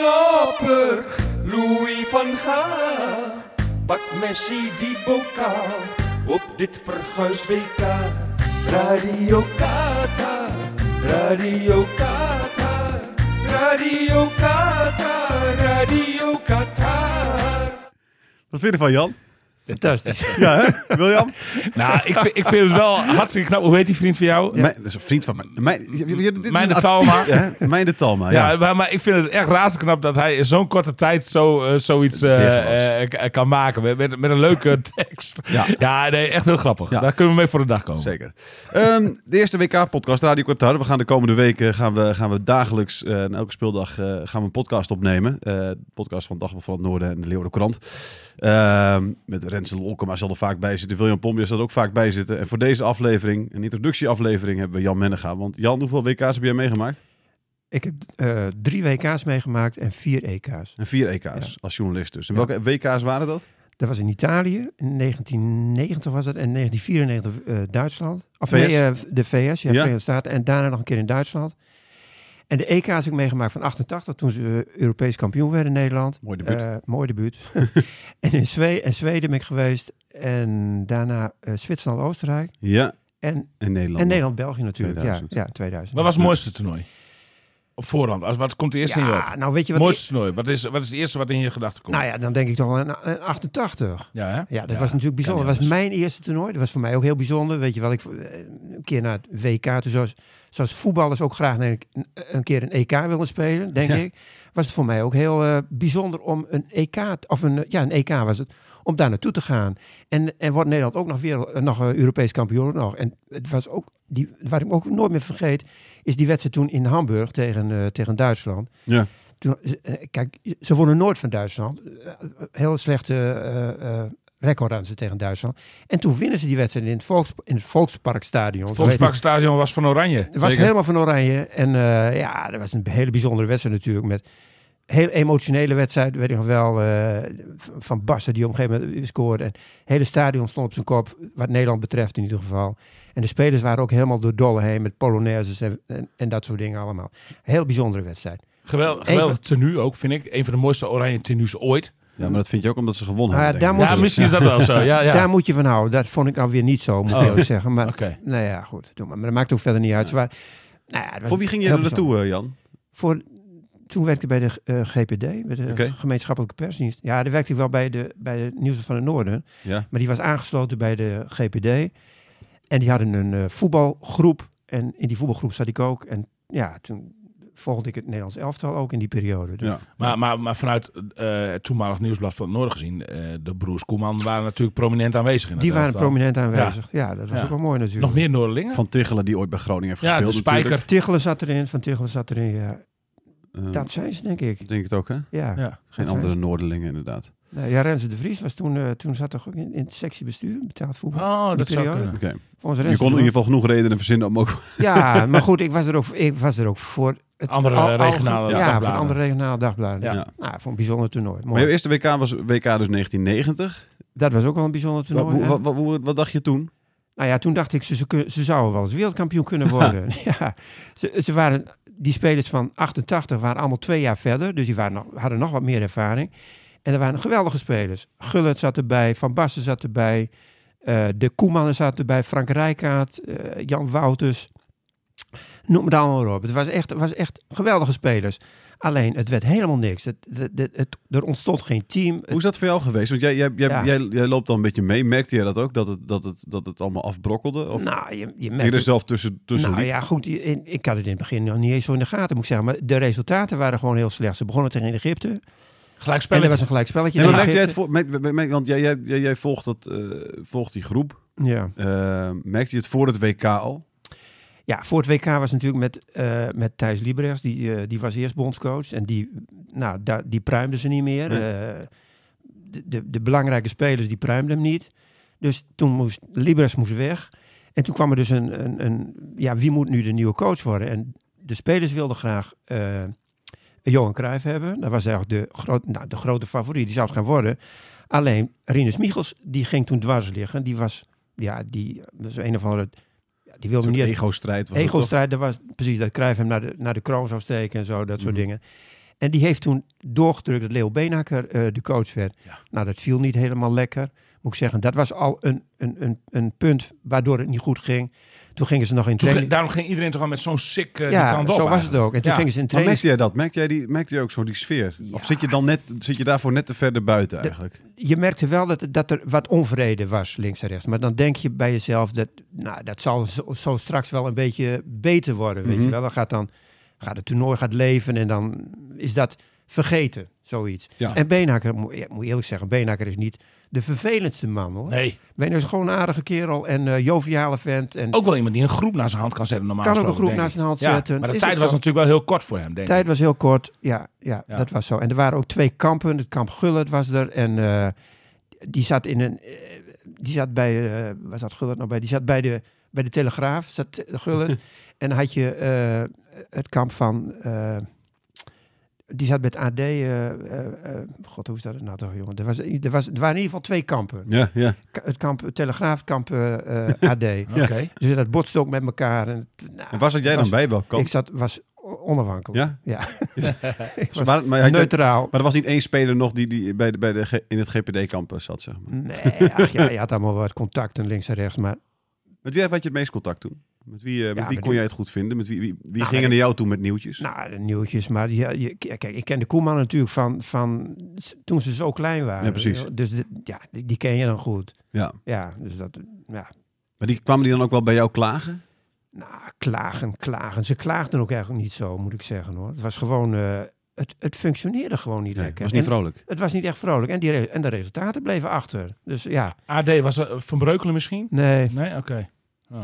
Noppert, Louis van Gaal. Pak Messi die bokaal op dit verguisd WK. Radio Qatar, Radio Qatar, Radio Qatar, Radio Qatar. Wat vind je ervan, Jan? Fantastisch. Ja, hè? William? Nou, ik vind, ik vind het wel hartstikke knap. Hoe heet die vriend van jou? Mijn, dat is een vriend van mij. Mijn, dit Mijn de Talma. Mijn de Talma, ja. Ja, maar, maar ik vind het echt razend knap dat hij in zo'n korte tijd zo, eh, zoiets eh, eh, kan maken. Met, met, met een leuke tekst. Ja. Ja, nee, echt heel grappig. Ja. Daar kunnen we mee voor de dag komen. Zeker. Ehm, de eerste WK-podcast, Radio Qatar. We gaan de komende weken gaan we, gaan we dagelijks elke speeldag gaan we een podcast opnemen. Podcast van Dagblad van het Noorden en de Leeuwarden Courant. Ehm, met Rens Olkema zal er vaak bij zitten. William Pombier zal er ook vaak bij zitten. En voor deze aflevering, een introductieaflevering, hebben we Jan Mennega. Want Jan, hoeveel WK's heb jij meegemaakt? Ik heb eh, drie WK's meegemaakt en vier EK's. En vier EK's als journalist dus. En welke WK's waren dat? Dat was in Italië, in 1990 was het, en 1994 eh, Duitsland. Of VS? nee, eh, de VS, ja, Ja. Verenigde Staten. En daarna nog een keer in Duitsland. En de EK's heb ik meegemaakt van 88, toen ze Europees kampioen werden in Nederland. Mooi debuut. Eh, mooi debuut. en in Zweden, en Zweden ben ik geweest. En daarna eh, Zwitserland, Oostenrijk. Ja, En, en Nederland. en Nederland, België natuurlijk. 2000. Ja, ja, 2000. Wat was het mooiste toernooi? Op voorhand. Als, wat komt er eerst in je op? Ja, nou weet je wat... mooiste toernooi. Wat is, wat is het eerste wat in je gedachten komt? Nou ja, dan denk ik toch wel een, een 88. Ja, hè? Ja, dat was natuurlijk bijzonder. Dat was mijn eerste toernooi. Dat was voor mij ook heel bijzonder. Weet je wel, ik eh, een keer naar het WK, zoals, zoals voetballers ook graag een, een keer een EK willen spelen, denk Ja. ik. Was het voor mij ook heel eh, bijzonder om een EK, of een, ja, een EK was het, om daar naartoe te gaan. En, en wordt Nederland ook nog weer eh, nog eh, Europees kampioen nog. En het was ook, die, wat ik ook nooit meer vergeet, is die wedstrijd toen in Hamburg tegen, tegen Duitsland. Ja. Toen, kijk, ze wonnen nooit van Duitsland. Heel slechte record aan ze tegen Duitsland. En toen winnen ze die wedstrijd in het, Volks, in het Volksparkstadion. Het Volksparkstadion was van Oranje. Het was Zeker. helemaal van oranje. En eh, ja, dat was een hele bijzondere wedstrijd natuurlijk. Met heel emotionele wedstrijd, weet ik nog wel. eh, van Basten die op een gegeven moment scoorde. En het hele stadion stond op zijn kop, wat Nederland betreft in ieder geval. En de spelers waren ook helemaal door dolle heen met polonaises en, en, en dat soort dingen allemaal. Heel bijzondere wedstrijd. Gewel, geweldig tenue ook, vind ik. Een van de mooiste Oranje tenues ooit. Ja, maar dat vind je ook omdat ze gewonnen Ah, hebben. daar moet Ja, misschien is dat wel zo. Ja, ja. Daar moet je van houden. Dat vond ik nou weer niet zo, moet ik Oh. eerlijk zeggen. Maar Oké. nou ja, goed. Doe maar. maar dat maakt ook verder niet uit. Waren- nou ja, Voor wie ging je er naartoe, eh, Jan? Voor, toen werkte ik bij de eh, GPD, bij de gemeenschappelijke persdienst. Ja, daar werkte ik wel bij de, bij de Nieuws van het Noorden. Ja. Maar die was aangesloten bij de GPD. En die hadden een eh, voetbalgroep. En in die voetbalgroep zat ik ook. En ja, toen volgde ik het Nederlands elftal ook in die periode. Dus Ja. Maar, maar, maar vanuit eh, het toenmalig nieuwsblad van het Noorden gezien, eh, de broers Koeman waren natuurlijk prominent aanwezig in het die waren elftal. prominent aanwezig. Ja, dat was Ja. ook wel mooi natuurlijk. Nog meer Noorderlingen? Van Tichelen, die ooit bij Groningen heeft ja, de gespeeld. Spijker. natuurlijk. Tichelen zat erin, Van Tichelen zat erin, ja. Eh, Dat zijn ze, denk ik. denk het ook, hè? Ja. Ja. Geen andere. Noorderlingen, inderdaad. Ja, Renze de Vries was toen, eh, toen zat toch ook in, in het sectiebestuur, betaald voetbal. Oh, Die dat zou kunnen. Oké. Je kon in de ieder geval genoeg redenen verzinnen om ook... Ja, maar goed, ik was er ook, ik was er ook voor. Het Andere regionale Ja, dagbladen. voor andere regionale dagbladen. Ja. Ja. Nou, voor een bijzonder toernooi. Maar jouw eerste WK was WK dus 1990. Dat was ook wel een bijzonder toernooi. wat, wat, wat, wat dacht je toen? Nou ja, toen dacht ik, ze, ze, ze zouden wel eens wereldkampioen kunnen worden. ja, ze, ze waren, die spelers van 88 waren allemaal twee jaar verder. Dus die waren nog, hadden nog wat meer ervaring. En er waren geweldige spelers. Gullit zat erbij, Van Basten zat erbij. eh, de Koemannen zat erbij, Frank Rijkaard, eh, Jan Wouters. Noem het allemaal maar op. Het was echt, het was echt geweldige spelers. Alleen, het werd helemaal niks. Het, het, het, het- er ontstond geen team. Hoe is dat voor jou geweest? Want jij, jij, jij, Ja. jij, jij loopt dan een beetje mee. Merkte jij dat ook? Dat het, dat het, dat het allemaal afbrokkelde? Of nou, je, je merkt er zelf tussen, tussen Nou liep? ja, goed. in- ik had het in het begin nog niet eens zo in de gaten, moet ik zeggen. Maar de resultaten waren gewoon heel slecht. Ze begonnen tegen Egypte. En Gelijkspel. er was een gelijkspelletje. Tegen merkte jij het voor, merk- merk- want jij, jij, jij, jij volgt, dat, eh, volgt die groep. Ja. Eh, merkte je het voor het WK al? Ja, voor het WK was natuurlijk met, eh, met Thijs Liebrechts. Die, eh, die was eerst bondscoach. En die, nou, daar, die pruimden ze niet meer. Nee. Eh, de, de, de belangrijke spelers, die pruimden hem niet. Dus toen moest Liebrechts moest weg. En toen kwam er dus een, een, een... Ja, wie moet nu de nieuwe coach worden? En de spelers wilden graag Johan Cruijff hebben. Dat was eigenlijk de, groot, nou, de grote favoriet. Die zou het gaan worden. Alleen Rinus Michels, die ging toen dwars liggen. Die was... Ja, die was een of andere... Die wilde niet... ego-strijd. Ego-strijd, dat was precies dat Cruijff hem naar de, naar de kroon zou steken en zo, dat soort Mhm. dingen. En die heeft toen doorgedrukt dat Leo Beenhakker eh, de coach werd. Ja. Nou, dat viel niet helemaal lekker. Moet ik zeggen, dat was al een, een, een, een punt waardoor het niet goed ging. Toen gingen ze nog in Toen training. daarom ging iedereen toch al met zo'n sick uh, ja, zo was het ook. En toen Ja. gingen ze in Maar training. merkte jij dat? Merkte jij, die, merkte jij ook zo die sfeer? Of zit je, dan net, zit je daarvoor net te verder buiten eigenlijk? Je merkte wel dat, dat er wat onvrede was links en rechts. Maar dan denk je bij jezelf dat, nou, dat zal zo, zo straks wel een beetje beter worden. Weet Mhm. je wel, dan gaat, dan gaat het toernooi gaat leven en dan is dat vergeten, zoiets. Ja. En Beenhakker, moet moet eerlijk zeggen, Beenhakker is niet de vervelendste man hoor. Nee, Beenhakker is gewoon een aardige kerel en eh, joviale vent. En ook wel iemand die een groep naar zijn hand kan zetten normaal kan ook een groep naar zijn hand Ja, zetten. maar de Is tijd was zo. natuurlijk wel heel kort voor hem, denk De ik. tijd was heel kort, ja, ja, Ja. dat was zo. En er waren ook twee kampen. Het kamp Gullit was er en eh, die zat in een, eh, die zat bij, waar zat Gullit nou bij? Die zat bij de, bij de Telegraaf, zat Gullit. en had je het kamp van, die zat bij het AD, eh, eh, eh, god hoe is dat nou toch jongen? Er, was, er, was, er waren in ieder geval twee kampen. Ja, ja. Het kamp Telegraaf, het kamp eh, eh, AD. Oké. Dus dat botste ook met elkaar. En, het- nou, En waar zat jij dan was- bij? Welk kamp? Ik zat, was onafhankelijk. Ja? Ja. Dus maar, Neutraal. maar er was niet één speler nog die, die bij de, bij de, in het GPD-kamp zat, zeg maar. Nee, ach, ja, je had allemaal wat contacten links en rechts. Maar Met wie had je het meest contact toen? Met wie, eh, met Ja, wie met kon die- jij het goed vinden? Met wie, wie, wie Nou, gingen met- naar jou toe met nieuwtjes? nou, de nieuwtjes. Maar ja, je, kijk, ik ken de Koeman natuurlijk van, van toen ze zo klein waren. Ja, precies. Dus de- ja, die, die ken je dan goed. ja. Ja, dus dat, ja. Maar die, kwamen die dan ook wel bij jou klagen? Nou, klagen, klagen. Ze klaagden ook eigenlijk niet zo, moet ik zeggen hoor. Het was gewoon, eh, het, het functioneerde gewoon niet Nee, lekker. was niet En vrolijk. het was niet echt vrolijk. En, die, re- en de resultaten bleven achter. Dus ja, AD was er Van Breukelen misschien? nee. Nee, oké. Oh.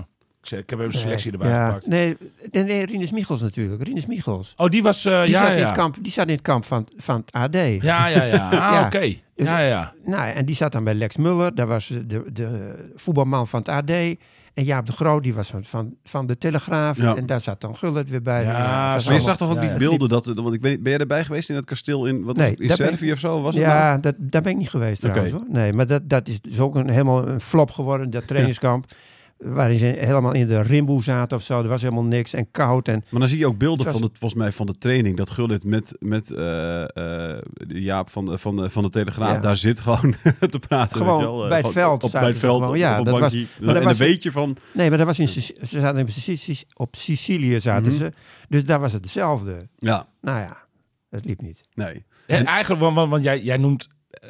Ik heb even een nee, selectie erbij ja, gepakt. Nee, nee, nee, Rinus Michels natuurlijk. Rinus Michels. Oh, die was... eh, Die, ja, zat in het kamp, die zat in het kamp van, van het AD. Ja, ja, ja. Ah, Ja. oké. Dus- Ja, ja. Nou, en die zat dan bij Lex Muller. Daar was de, de voetbalman van het AD. En Jaap de Groot, die was van, van, van de Telegraaf. Ja. En daar zat dan Gullit weer bij. Ja. Maar je zag toch ook Ja, die ja. beelden, dat, want ik weet niet, ben jij erbij geweest in het kasteel in, wat was Nee, het, in daar ben ik- Servië of zo? Was het nou? Ja, dat, daar ben ik niet geweest trouwens. Hoor. Nee, maar dat, dat is dus ook een, helemaal een flop geworden, dat trainingskamp. Waarin ze helemaal in de rimboe zaten of zo. Er was helemaal niks en koud. En Maar dan zie je ook beelden Het was- van de, volgens mij van de training. Dat Gullit met, met eh, eh, de Jaap van de, van de, van de Telegraaf Ja. daar zit gewoon te praten. Gewoon weet je wel. Eh, bij het veld Op, bij het veld, gewoon. Ja, dat was- maar en was- een beetje van... nee, maar dat was in, ze zaten in op Sicilië zaten Mhm. ze. Dus daar was het hetzelfde. Ja, Nou ja, het liep niet. nee. Ja, eigenlijk, want, want, want jij, jij noemt...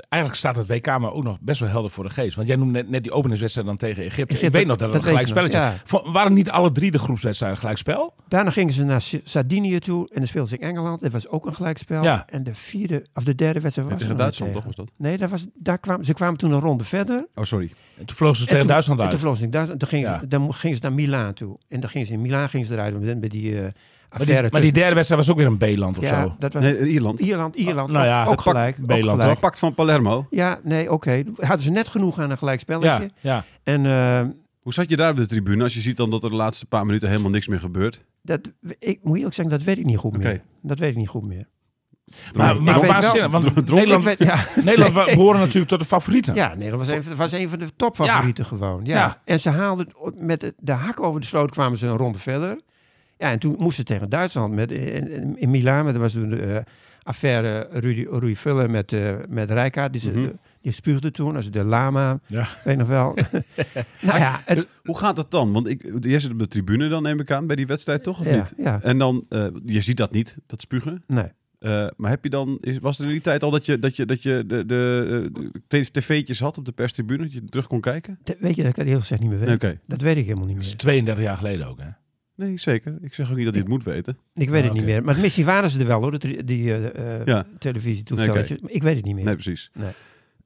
Eigenlijk staat het WK maar ook nog best wel helder voor de geest. Want jij noemt net, net die openingswedstrijd dan tegen Egypte. Ik weet nog dat het dat een gelijk spelletje Waren niet alle drie de groepswedstrijden gelijk spel? Daarna gingen ze naar Sardinië toe en dan speelden ze in Engeland. Dat was ook een gelijkspel. Ja. En de vierde, of de derde wedstrijd was tegen Duitsland, toch was dat? Nee, dat was, daar kwamen, ze kwamen toen een ronde verder. Oh, sorry. En toen vlogen ze En tegen toen- Duitsland En uit. toen vlogen ze in Duitsland. Toen gingen, Ja. ze, dan gingen ze naar Milaan toe. En dan gingen ze in Milaan gingen ze eruit met, met die eh Maar die, maar die derde wedstrijd was ook weer een B-land of zo. dat was Nee, Ierland. Ierland, Ierland. Nou ja, ook, gelijk. B-land, gelijk. Pakt van Palermo. Ja, nee, oké. Hadden ze net genoeg aan een gelijkspelletje. Ja, ja. En eh, Hoe zat je daar op de tribune als je ziet dan dat er de laatste paar minuten helemaal niks meer gebeurt? dat, ik moet eerlijk zeggen, dat weet ik niet goed meer. Dat weet ik niet goed meer. Maar, Dronk- maar wel- waanzinnig, want Nederland, weet, ja, Nederland wa- behoren natuurlijk tot de favorieten. Ja, Nederland was een, was een van de topfavorieten gewoon. Ja. Ja. En ze haalden met de, de hak over de sloot kwamen ze een ronde verder. Ja, en toen moesten ze tegen Duitsland met, in, in, in Milaan. met- Dat was toen de eh, affaire Rudy, Rudy Vuller met, eh met Rijkaard. Die, ze- Mhm. de- die spuugde toen, als de lama. Ja. Weet nog wel. nou ja, het, Hoe gaat het dan? Want ik, jij zit op de tribune dan neem ik aan bij die wedstrijd toch of ja, niet? ja, En dan, eh, je ziet dat niet, dat spugen. nee. Eh, maar heb je dan, is, was er in die tijd al dat je, dat je, dat je de, de, de, tv'tjes had op de perstribune, dat je terug kon kijken? Weet je dat ik dat heel gezegd niet meer weet? Oké. Dat weet ik helemaal niet Dat is meer. 32 jaar geleden ook, hè? Nee, zeker. Ik zeg ook niet dat hij het moet weten. Ik weet Ah, het niet oké. meer. Maar misschien waren ze er wel hoor, dat, die eh, eh, Ja. televisietoestelletjes. Maar ik weet het niet meer. Nee, precies. Nee.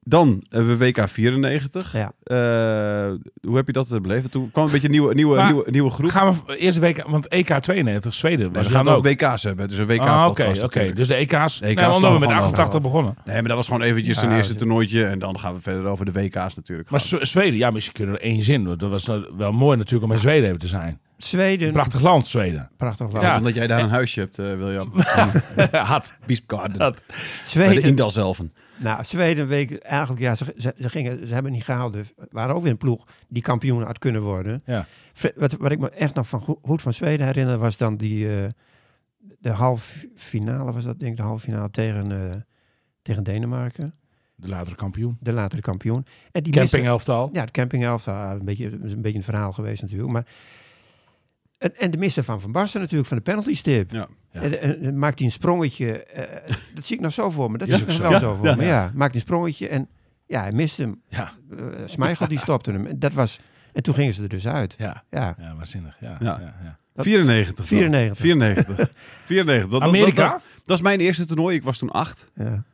Dan hebben we WK 94. Ja. Eh, hoe heb je dat beleefd? Toen kwam een beetje een nieuwe, nieuwe, Maar nieuwe, nieuwe groep. Gaan we eerste week, want EK 92, Zweden Nee, we gaan ook. WK's hebben. Dus een WK Ah, Oké, natuurlijk. Dus de EK's. EK's nee, omdat we met gewoon 88 over. begonnen. Nee, maar dat was gewoon eventjes Ja, een eerste toernooitje. En dan gaan we verder over de WK's natuurlijk. Maar gaan. Zweden, ja, misschien kunnen we er één zin. Dat was nou wel mooi natuurlijk om in Zweden even te zijn. Zweden, prachtig land, Zweden. prachtig land. Ja. Omdat jij daar een huisje hebt, eh, William. Had. Biespgarden. Dat. Bij de Zweden, nou, Zweden week eigenlijk, ja, ze, ze, ze gingen, ze hebben niet gehaald. Dus waren ook weer een ploeg die kampioen had kunnen worden. Ja. Wat, wat ik me echt nog van, go- goed van Zweden herinner, was dan die, eh, de halve finale, was dat denk ik, de halve finale tegen, eh, tegen Denemarken. De latere kampioen. De latere kampioen. En die Camping miste- elftal. Ja, de camping elf, ah, een beetje, een beetje een verhaal geweest natuurlijk. Maar, en, en de missen van Van Basten natuurlijk, van de penalty stip. Ja. Ja. En, en- en maakt hij een sprongetje. eh, dat zie ik nog zo voor me. Dat Ja, zie ik nog zo. wel Ja, zo voor ja. me. Ja, maakt hij een sprongetje en ja, hij miste hem. Ja, Uh, die stopte hem. En, dat was, en toen gingen ze er dus uit. ja. Ja, Ja, waanzinnig. Ja, Ja. ja. ja, 94. dan. 94. 94. 94. Dat, dat- Amerika? Dat, dat, dat is mijn eerste toernooi. Ik was toen acht. ja.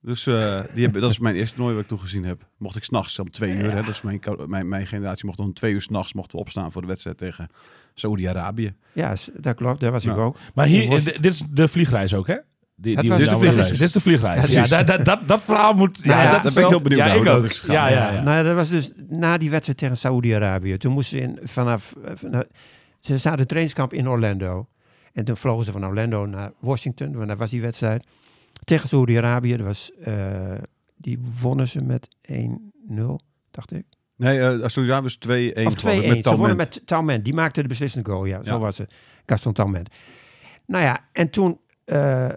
Dus eh, die hebben, dat is mijn eerste toernooi wat ik toen gezien heb. Mocht ik s'nachts om twee uur. Hè, dat is mijn, mijn, mijn generatie mocht om twee uur s'nachts mochten we opstaan voor de wedstrijd tegen Saoedi-Arabië. ja dat klopt. Daar was ik ook. Maar hier, d- dit is de vliegreis ook, hè? Die, Dat die was nou- vliegreis. Dit is de vliegreis. Ja, dat, dat, dat, dat verhaal moet... Ja, Nou ja, dat daar is ben ik heel benieuwd Ja, naar ik dat is. Ja, ja, ja. Nou, dat was dus na die wedstrijd tegen Saoedi-Arabië. Toen moesten ze in, vanaf... eh, van- ze zaten in trainingskamp in Orlando. En toen vlogen ze van Orlando naar Washington. Want daar was die wedstrijd. Tegen Saoedi-Arabië. Dat was, eh, die wonnen ze met 1-0, dacht ik. Nee, uh, Saoedi-Arabië was 2-1. Of 2-1. geloof ik, Ze Met wonnen met Talment. Die maakte de beslissende goal. Ja, zo Ja. was het. Gaston Talment. Nou ja, en toen... eh,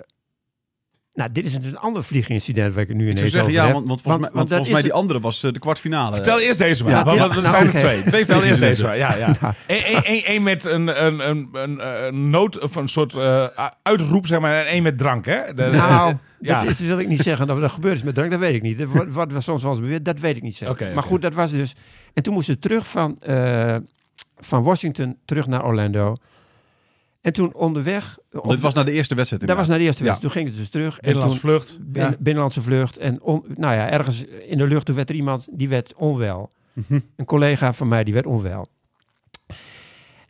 nou, dit is dus een ander vliegincident waar ik nu ineens zou zeggen, over ja, heb. want, want volgens mij, want dat volgens mij is die andere was eh, de kwartfinale. Vertel eerst deze maar. Ja, want ja, er nou, zijn er twee. Twee Vertel eerst deze maar. Ja, ja. Eén één- één met een, een, een, een, een nood, of een soort eh, uitroep, zeg maar. En één met drank, hè? De- Nou, ja. dat is, wil ik niet zeggen dat dat gebeurd is met drank, dat weet ik niet. Wat, wat was soms wel eens beweerd, dat weet ik niet zeker. Oké, maar goed, dat was dus... En toen moesten ze terug van, eh, van Washington terug naar Orlando. En toen onderweg... op Dit was naar de eerste wedstrijd. dat was naar de eerste Ja. wedstrijd. Toen gingen ze dus terug. En Binnenlandse toen, vlucht. bin- Ja. Binnenlandse vlucht. En on- nou ja, ergens in de lucht toen werd er iemand, die werd onwel. Een collega van mij, die werd onwel.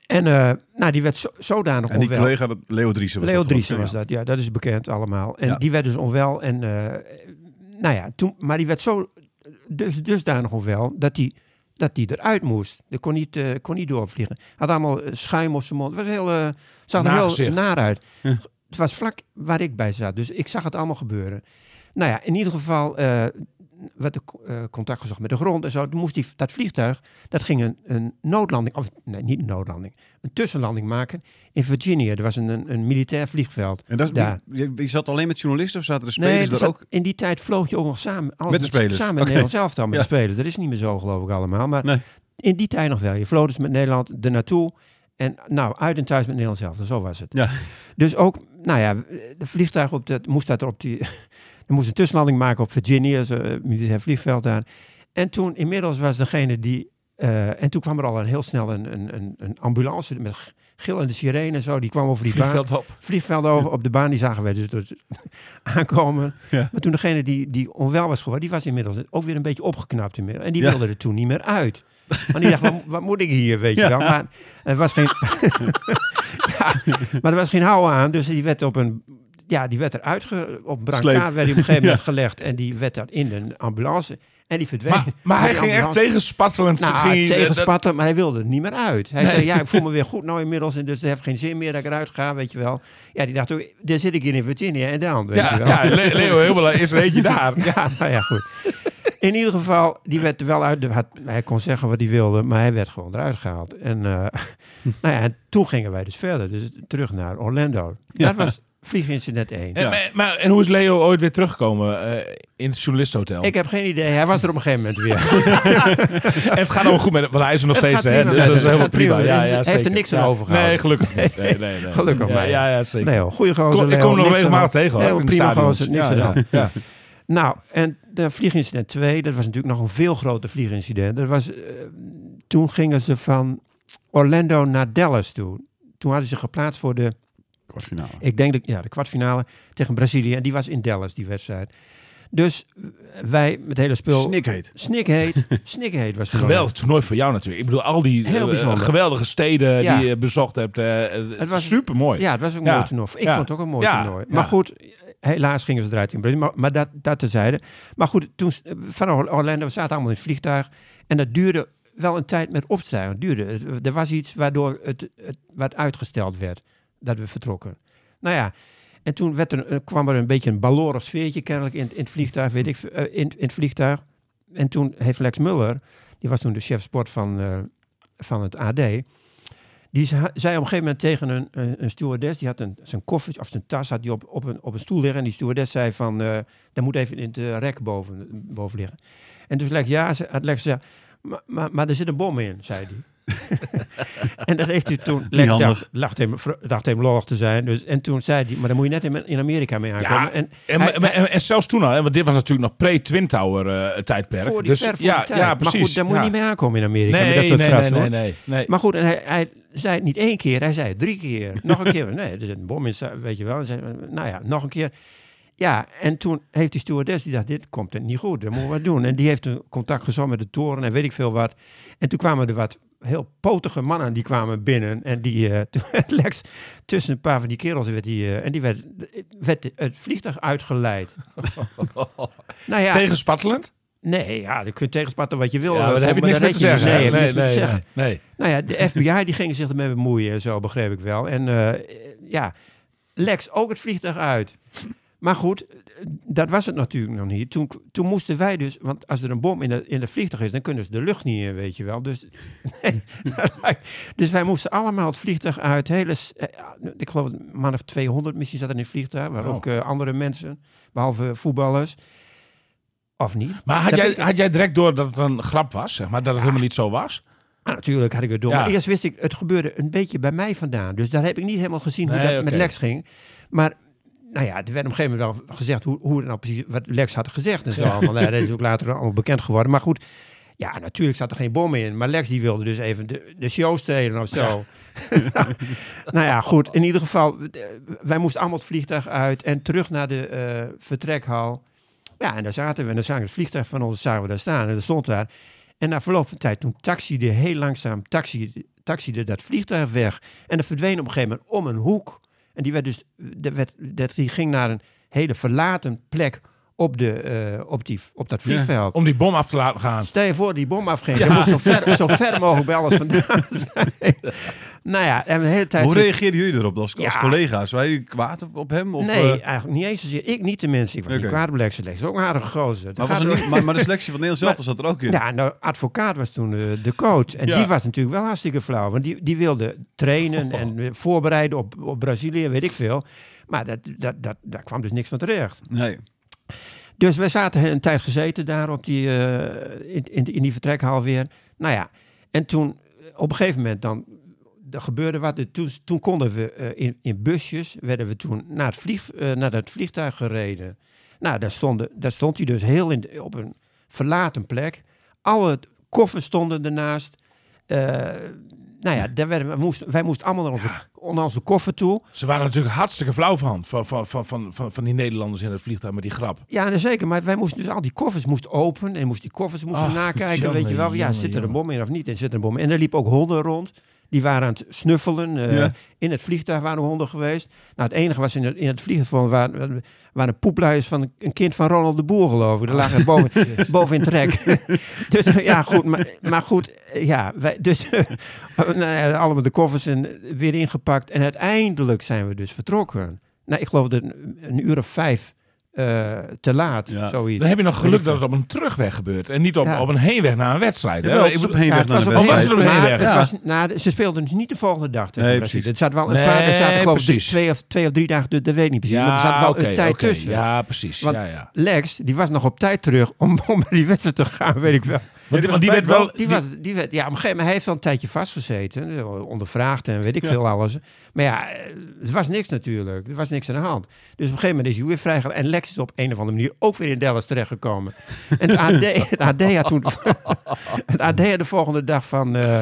En eh, nou, die werd zo, zodanig En die onwel. collega, dat, Leo Driessen. was Leo dat, Driessen was dat, ja, dat is bekend allemaal. En Ja. die werd dus onwel. En eh, nou ja, toen, maar die werd zo dus, dusdanig onwel dat hij dat die eruit moest. Dat kon niet, eh, kon niet doorvliegen. Had allemaal eh, schuim op zijn mond. Het was heel, eh, zag er heel naar uit. Het was vlak waar ik bij zat. Dus ik zag het allemaal gebeuren. Nou ja, in ieder geval werd er eh, contact gezocht met de grond en zo. Toen moest die, dat vliegtuig, dat ging een, een noodlanding, of nee, niet een noodlanding, een tussenlanding maken in Virginia. Er was een, een, een militair vliegveld. En dat, is- Daar. je, je zat alleen met journalisten of zaten er spelers Nee, er zat- ook? in die tijd vloog je ook nog samen. alles Met de spelers? Samen met. Nederland zelf dan met Ja. de spelers. Dat is niet meer zo, geloof ik allemaal. Maar Nee. in die tijd nog wel. Je vloog dus met Nederland er naartoe. En nou, uit en thuis met Nederland zelf. Zo was het. Ja. Dus ook, nou ja, de vliegtuig op dat moest dat er op die. er moest een tussenlanding maken op Virginia, eh, militair vliegveld daar. En toen inmiddels was degene die. eh, en toen kwam er al een heel snel een, een, een, ambulance met gillende sirene en zo. Die kwam over die baan Vliegveld op. vliegveld over op de baan, die zagen wij dus, dus aankomen. Ja. Maar toen degene die, die onwel was geworden, die was inmiddels ook weer een beetje opgeknapt. inmiddels. En die wilde er toen niet meer uit. Want die dacht, wat, wat moet ik hier, weet je wel. Maar er was geen... ja, maar er was geen hou aan, dus die werd op een... Ja, die werd eruit, ge, op een brancard werd hij op een gegeven Ja. moment gelegd. En die werd daar in een ambulance. En die verdween. Maar, maar hij ging echt tegenspattelend. nou, ging hij- tegen dat- spatten, maar hij wilde er niet meer uit. Hij Nee. zei, ja, ik voel me weer goed nou inmiddels, en dus het heeft geen zin meer dat ik eruit ga, weet je wel. Ja, die dacht, ook, daar zit ik hier in Virginia en dan, weet je Ja, wel. ja Le- Leo Hilbela is er eentje daar. Ja, nou ja, goed. In ieder geval, die werd er wel uit. de- Had, hij kon zeggen wat hij wilde, maar hij werd gewoon eruit gehaald. En, eh, nou ja, en toen gingen wij dus verder, dus terug naar Orlando. Ja. Dat was vliegincident 1. En, maar, maar- en hoe is Leo ooit weer teruggekomen eh, in het journalistenhotel? Ik heb geen idee. Hij was er op een gegeven moment weer. En het gaat allemaal goed met hem, want hij is er nog Het steeds. Hè? Dus dat is helemaal prima. prima. Ja, Hij ja, heeft er niks aan Ja. overgehouden. Nee, gelukkig niet. Nee, nee, nee. Gelukkig ja, maar. Ja, ja, zeker. Nee goede gozer. Kom- ik kom nog regelmatig tegen. prima gozer, niks Ja, aan ja, ja. Nou, en de vliegincident 2, dat was natuurlijk nog een veel groter vliegincident. Dat was, eh, toen gingen ze van Orlando naar Dallas toe. Toen hadden ze geplaatst voor de, Kwartfinale. ik denk de, ja, de kwartfinale tegen Brazilië. En die was in Dallas, die wedstrijd. Dus wij, met het hele spul... Snikheet. Snikheet. Snikheet was het Geweldig toernooi voor jou natuurlijk. Ik bedoel, al die Heel eh, geweldige steden Ja. die je bezocht hebt. eh, Het was- super mooi. Ja, het was ook een Ja. mooi toernooi. Ik Ja. vond het ook een mooi Ja. toernooi. Ja. Maar goed, helaas gingen ze eruit in Brazilië. Maar, maar dat, dat terzijde. Maar goed, toen, van Orlando, we zaten allemaal in het vliegtuig. En dat duurde wel een tijd met opstijgen. Duurde. Er was iets waardoor het, het wat uitgesteld werd. Dat we vertrokken. Nou ja, en toen werd er, eh, kwam er een beetje een balorig sfeertje kennelijk in, in het vliegtuig. Weet ik, eh, in, in het vliegtuig. En toen heeft Lex Muller, die was toen de chef sport van, eh, van het AD... Die zei op een gegeven moment tegen een, een, stewardess, die had een, zijn koffer of zijn tas had die op, op, een, op een stoel liggen. En die stewardess zei van, eh daar moet even in het eh, rek boven, boven liggen. En dus Lex, ja, ze, had gezegd, maar, maar, maar er zit een bom in, zei hij. en dat heeft hij toen, handig. dacht, dacht, hem, dacht hem lollig te zijn. Dus, en toen zei hij, maar dan moet je net in, in Amerika mee aankomen. Ja, en En, hij- en, en, en zelfs toen al, want dit was natuurlijk nog pre-Twin Tower eh, tijdperk. voor die dus, ver voor ja, tijd. ja, precies. Maar goed, daar moet je ja. niet mee aankomen in Amerika. met dat Nee, soort nee, nee, nee, nee, nee. Maar goed, en hij, hij zei het niet één keer, hij zei het drie keer. Nog een keer, nee, er zit een bom in, weet je wel. En zei, nou ja, nog een keer. Ja, en toen heeft die stewardess, die dacht, dit komt niet goed, dat moeten we wat doen. En die heeft een contact gezocht met de toren en weet ik veel wat. En toen kwamen er wat heel potige mannen, die kwamen binnen. En die, werd Lex tussen een paar van die kerels, werd die, eh, en die werd, werd het vliegtuig uitgeleid. nou ja, Tegen Spatteland? nee, ja, je kunt tegenspatten wat je wil. Ja, maar daar heb je niks mee te zeggen. Nee, nee, nee, zeggen. Nou ja, de FBI die gingen zich ermee bemoeien en zo, begreep ik wel. En eh, ja, Lex ook het vliegtuig uit. Maar goed, eh, dat was het natuurlijk nog niet. Toen, toen moesten wij dus, want als er een bom in, de, in het vliegtuig is, dan kunnen ze de lucht niet in, weet je wel. Dus, nee, dus wij moesten allemaal het vliegtuig uit. Hele, eh, ik geloof een man of 200 misschien zat er in het vliegtuig, maar Oh. ook eh, andere mensen, behalve voetballers. Of niet? Maar had Dat jij, had jij direct door dat het een grap was, zeg maar, dat het helemaal niet zo was? Ah, natuurlijk had ik het door. Ja. Maar eerst wist ik, het gebeurde een beetje bij mij vandaan. Dus daar heb ik niet helemaal gezien hoe dat met. Lex ging. Maar, nou ja, er werd op een gegeven moment wel gezegd hoe, hoe nou precies, wat Lex had gezegd en zo. allemaal. Dat is ook later allemaal bekend geworden. Maar goed, ja, natuurlijk zat er geen bom in. Maar Lex die wilde dus even de, de show stelen of zo. nou ja, goed. In ieder geval, eh, wij moesten allemaal het vliegtuig uit en terug naar de eh, vertrekhal. Ja, en daar zaten we. En dan zagen we het vliegtuig van ons zagen we daar staan. En dat stond daar. En na verloop van tijd, toen taxiede heel langzaam, taxiede, taxiede dat vliegtuig weg. En dat verdween op een gegeven moment om een hoek. En die, werd dus, dat werd, dat, die ging naar een hele verlaten plek op, de, eh, op, die, op dat vliegveld. Om die bom af te laten gaan. Stel je voor die bom afging. Je moet zo ver, zo ver mogelijk bij alles vandaan zijn. nou ja, en de hele tijd... Hoe reageerden jullie erop als, collega's? Waren jullie kwaad op, op hem? Of, nee, eh, eigenlijk niet eens zozeer. Ik niet tenminste. Ik was niet kwaad op Lex. Lex is ook een aardige gozer. Maar, was niet, maar, maar de selectie van Nederland zelf zat er ook in. Ja, nou, advocaat was toen de, de coach. En Ja. die was natuurlijk wel hartstikke flauw. Want die, die wilde trainen en eh, voorbereiden op, op Brazilië, weet ik veel. Maar dat, dat, dat, daar kwam dus niks van terecht. Nee. Dus we zaten een tijd gezeten daar op die, eh, in, in, die vertrekhal weer. Nou ja, en toen eh, op een gegeven moment dan, er gebeurde wat. Dus Toen, toen konden we eh, in, in busjes, werden we toen naar het, vlieg, naar het vliegtuig gereden. Nou, daar, stonden, daar stond hij dus heel in, op een verlaten plek. Alle koffers stonden ernaast. Nou ja, daar werden, we moesten, wij moesten allemaal naar onze, naar onze koffer toe. Ze waren natuurlijk hartstikke flauw van, van, van, van, van, van, van die Nederlanders in het vliegtuig met die grap. Ja, nou zeker. Maar wij moesten dus al die koffers moesten openen. En moesten die koffers moesten Ach, nakijken. weet je wel. Ja, zit er een bom in of niet? En zit er een bom in. En er liepen ook honden rond. Die waren aan het snuffelen. eh, Ja. In het vliegtuig waren honden geweest. Nou, het enige was in het, in het vliegtuig waren, waren poepluiers van een- kind van Ronald de Boer, geloof ik. Die lagen boven, boven in het rek. dus eh, ja, goed. Maar, maar goed, eh, ja. Wij, dus nou allemaal de koffers en weer ingepakt. En uiteindelijk zijn we dus vertrokken. Nou, ik geloof dat een, een uur of vijf eh, te laat, Ja. zoiets. Dan heb je nog geluk dat het op een terugweg gebeurt. En niet op, Ja. op een heenweg naar een wedstrijd. hè? Ik op heenweg Ja, het naar op wedstrijd. nou, ze speelden dus niet de volgende dag tegen Nee, Brazilië. precies. Er zaten wel een Nee, paar, er zaten geloof ik twee of, twee of drie dagen, dat dat weet ik niet precies. maar er zat wel oké, een tijd tussen. Ja, precies. Want- ja, ja. Lex, die was nog op tijd terug om, om naar die wedstrijd te gaan, weet ik wel. Want, die werd wel... Die was, die werd, ja, op een gegeven moment, hij heeft al een tijdje vastgezeten, eh, ondervraagd en weet ik veel alles. Maar ja, eh, er was niks natuurlijk, er was niks aan de hand. Dus op een gegeven moment is hij weer vrijgelaten en Lex is op een of andere manier ook weer in Dallas terechtgekomen. En het AD, het AD had toen, het AD had de volgende dag van, eh,